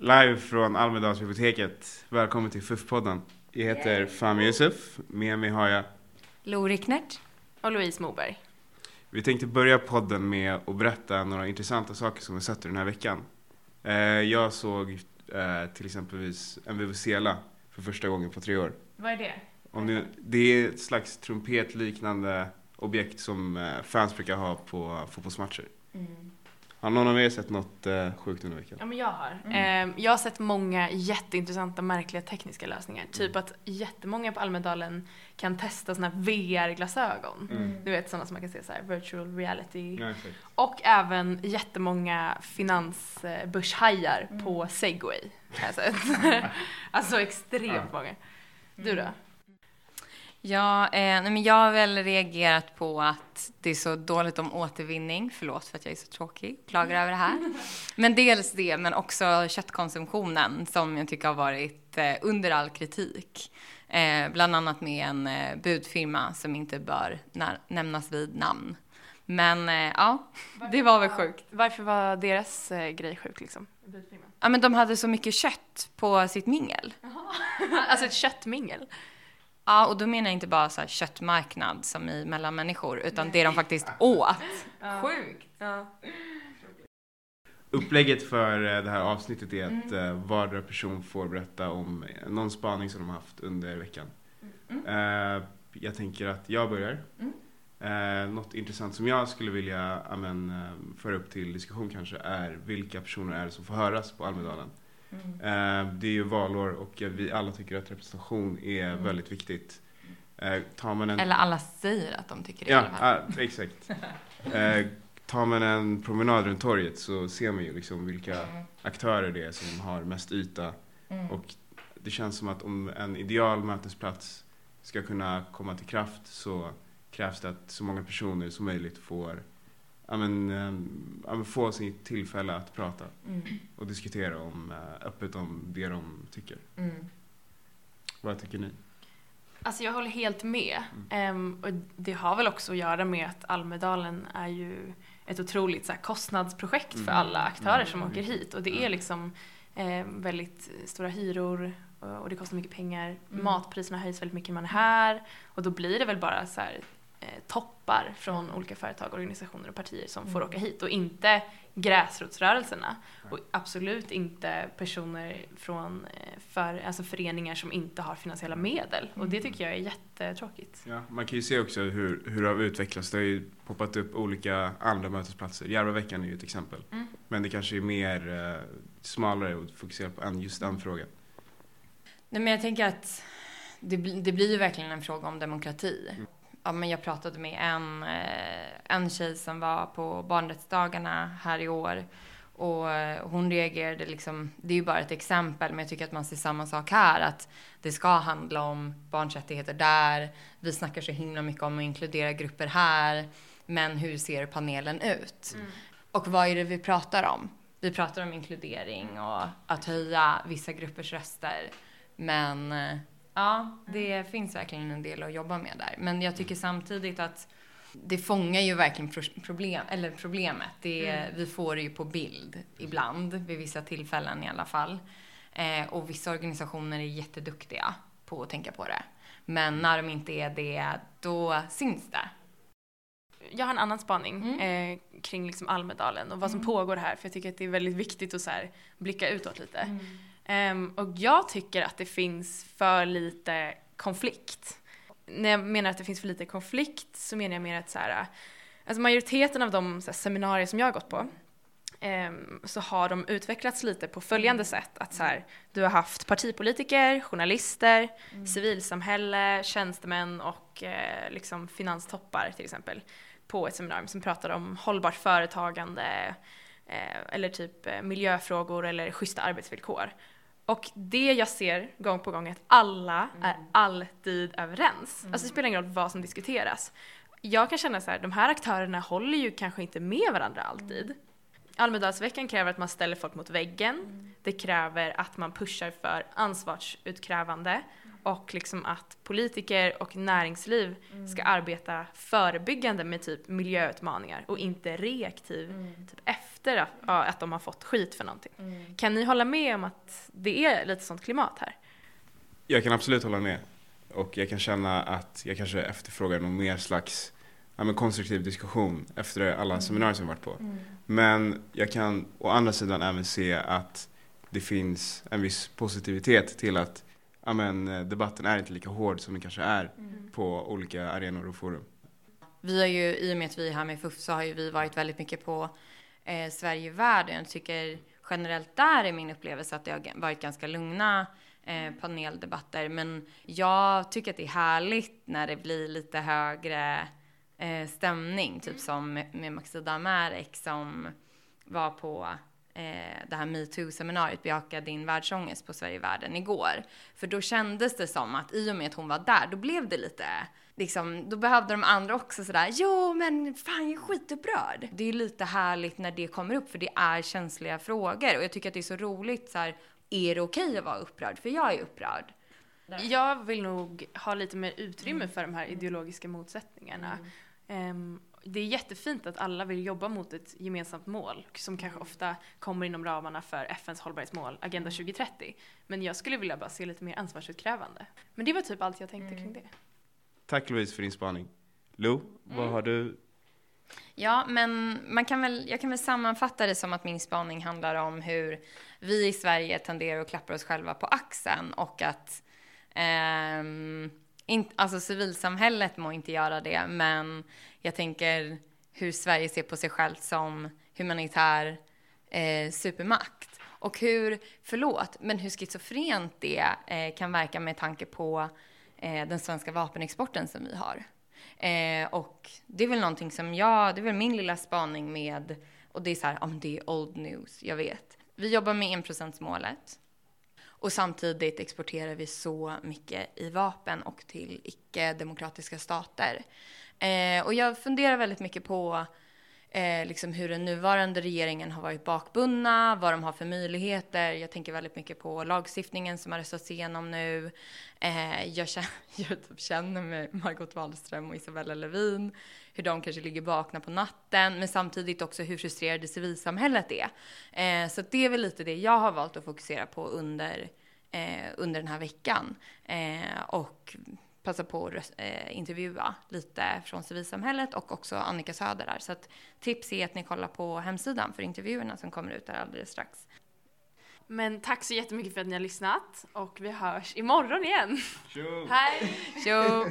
Live från Almedalsbiblioteket. Välkommen till FUF-podden. Jag heter Fami Yusuf. Med mig har jag Lo Ricknert. Och Louise Moberg. Vi tänkte börja podden med att berätta några intressanta saker som vi sett den här veckan. Eh, Jag såg eh, till exempelvis en vuvuzela för första gången på tre år. Vad är det? Om ni, det är ett slags trumpetliknande objekt som eh, fans brukar ha på fotbollsmatcher. Har någon av er sett något eh, sjukt under veckan? Ja men jag har. Ehm, jag har sett många jätteintressanta märkliga tekniska lösningar. Typ att jättemånga på Almedalen kan testa såna här VR-glasögon. Du vet sådana som man kan se så här virtual reality. Ja. Och även jättemånga finansbörshajar på segway. Har jag sett. alltså extremt många. Du då? Ja, eh, nej, men jag har väl reagerat på att det är så dåligt om återvinning. Förlåt för att jag är så tråkig och klagar över det här. Men dels det, men också köttkonsumtionen som jag tycker har varit eh, under all kritik. Eh, bland annat med en eh, budfirma som inte bör nämnas vid namn. Men eh, ja, det var väl sjukt. Varför var deras eh, grej sjuk liksom? Ja, men de hade så mycket kött på sitt mingel. alltså ett köttmingel. Ja, och då menar jag inte bara så här köttmarknad som i mellan människor, utan det de faktiskt åt. Sjukt. Ja. Upplägget för eh, det här avsnittet är att eh, vardera person får berätta om eh, någon spaning som de har haft under veckan. Eh, jag tänker att jag börjar. Eh, något intressant som jag skulle vilja amen, föra upp till diskussion kanske är vilka personer är det som får höras på Almedalen. Eh, det är ju valår och vi alla tycker att representation är väldigt viktigt. Eh, tar man en Eller alla säger att de tycker det Ja, ah, exakt. Eh, tar man en promenad runt torget så ser man ju liksom vilka aktörer det är som har mest yta. Och det känns som att om en ideal mötesplats ska kunna komma till kraft så krävs det att så många personer som möjligt får ja, men, eh, ja, men få sitt tillfälle att prata och diskutera om, eh, öppet om det de tycker. Vad tycker ni? Alltså jag håller helt med. Ehm, och det har väl också att göra med att Almedalen är ju ett otroligt så här, kostnadsprojekt för Mm. alla aktörer som åker hit. Och det är liksom eh, väldigt stora hyror och, och det kostar mycket pengar. Matpriserna höjs väldigt mycket när man är här. Och då blir det väl bara så här, toppar från olika företag, organisationer och partier som får åka hit och inte gräsrotsrörelserna. Och absolut inte personer från eh, för, alltså föreningar som inte har finansiella medel. Och det tycker jag är jättetråkigt. Ja, man kan ju se också hur, hur det har utvecklats. Det har ju poppat upp olika andra mötesplatser. Järvaveckan är ju ett exempel. Mm. Men det kanske är mer eh, smalare och fokuserat på en, just den frågan. Nej, men jag tänker att det, bli- det blir ju verkligen en fråga om demokrati. Ja, men jag pratade med en, eh, en tjej som var på barnrättsdagarna här i år. Och eh, hon reagerade liksom, det är ju bara ett exempel, men jag tycker att man ser samma sak här. Att det ska handla om barns rättigheter där. Vi snackar så himla mycket om att inkludera grupper här. Men hur ser panelen ut? Och vad är det vi pratar om? Vi pratar om inkludering och att höja vissa gruppers röster. Men eh, ja, det finns verkligen en del att jobba med där. Men jag tycker samtidigt att det fångar ju verkligen pro- problem, eller problemet. Det, Vi får det ju på bild ibland, vid vissa tillfällen i alla fall. Eh, och vissa organisationer är jätteduktiga på att tänka på det. Men när de inte är det, då syns det. Jag har en annan spaning eh, kring liksom Almedalen och vad som pågår här för jag tycker att det är väldigt viktigt att så här, blicka utåt lite. Ehm, och jag tycker att det finns för lite konflikt. När jag menar att det finns för lite konflikt så menar jag mer att så här, alltså majoriteten av de här, seminarier som jag har gått på ehm, så har de utvecklats lite på följande sätt. Att så här, du har haft partipolitiker, journalister, civilsamhälle, tjänstemän och eh, liksom finanstoppar till exempel på ett seminarium som pratar om hållbart företagande eh, eller typ eh, miljöfrågor eller schyssta arbetsvillkor. Och det jag ser gång på gång är att alla är alltid överens. Alltså det spelar ingen roll vad som diskuteras. Jag kan känna så här, de här aktörerna håller ju kanske inte med varandra alltid. Almedalsveckan kräver att man ställer folk mot väggen. Det kräver att man pushar för ansvarsutkrävande och liksom att politiker och näringsliv ska arbeta förebyggande med typ miljöutmaningar och inte reaktiv typ efter att, att de har fått skit för någonting. Kan ni hålla med om att det är lite sånt klimat här? Jag kan absolut hålla med. Och jag kan känna att jag kanske efterfrågar någon mer slags ja, men konstruktiv diskussion efter alla seminarier som jag varit på. Men jag kan å andra sidan även se att det finns en viss positivitet till att ja, men, debatten är inte lika hård som den kanske är på olika arenor och forum. Vi har ju, i och med att vi är här med FUF så har ju vi varit väldigt mycket på eh, Sverige världen. Jag tycker generellt där är min upplevelse att det har varit ganska lugna eh, paneldebatter. Men jag tycker att det är härligt när det blir lite högre eh, stämning. Typ som med, med Maxida Amerek som var på eh, det här metoo-seminariet Bejaka din världsångest på Sverige världen igår. För då kändes det som att i och med att hon var där, då blev det lite Liksom, då behövde de andra också sådär, jo men fan jag är skitupprörd. Det är lite härligt när det kommer upp för det är känsliga frågor och jag tycker att det är så roligt så här, är det okej okay att vara upprörd? För jag är upprörd. Jag vill nog ha lite mer utrymme mm. för de här ideologiska motsättningarna. Mm. Um, det är jättefint att alla vill jobba mot ett gemensamt mål som kanske ofta kommer inom ramarna för FNs hållbarhetsmål, Agenda 2030. Men jag skulle vilja bara se lite mer ansvarsutkrävande. Men det var typ allt jag tänkte mm. kring det. Tack Louise för din spaning. Lo, vad mm. har du? Ja, men man kan väl, jag kan väl sammanfatta det som att min spaning handlar om hur vi i Sverige tenderar att klappa oss själva på axeln och att eh, in, alltså civilsamhället må inte göra det, men jag tänker hur Sverige ser på sig självt som humanitär eh, supermakt. Och hur, förlåt, men hur schizofrent det eh, kan verka med tanke på eh, den svenska vapenexporten som vi har. Eh, och det är väl någonting som jag, det är väl min lilla spaning med, och det är så här, ja men det är old news, jag vet. Vi jobbar med enprocentsmålet och samtidigt exporterar vi så mycket i vapen och till icke-demokratiska stater. Eh, och jag funderar väldigt mycket på eh, liksom hur den nuvarande regeringen har varit bakbundna, vad de har för möjligheter. Jag tänker väldigt mycket på lagstiftningen som har röstats igenom nu. Eh, jag, känner, jag typ känner med Margot Wallström och Isabella Lövin, hur de kanske ligger vakna på natten, men samtidigt också hur frustrerade civilsamhället är. Eh, så det är väl lite det jag har valt att fokusera på under, eh, under den här veckan. Eh, och passa på att eh, intervjua lite från civilsamhället och också Annika Söder där. Så att tips är att ni kollar på hemsidan för intervjuerna som kommer ut där alldeles strax. Men tack så jättemycket för att ni har lyssnat och vi hörs imorgon igen. Tjo! Hej! Tjo!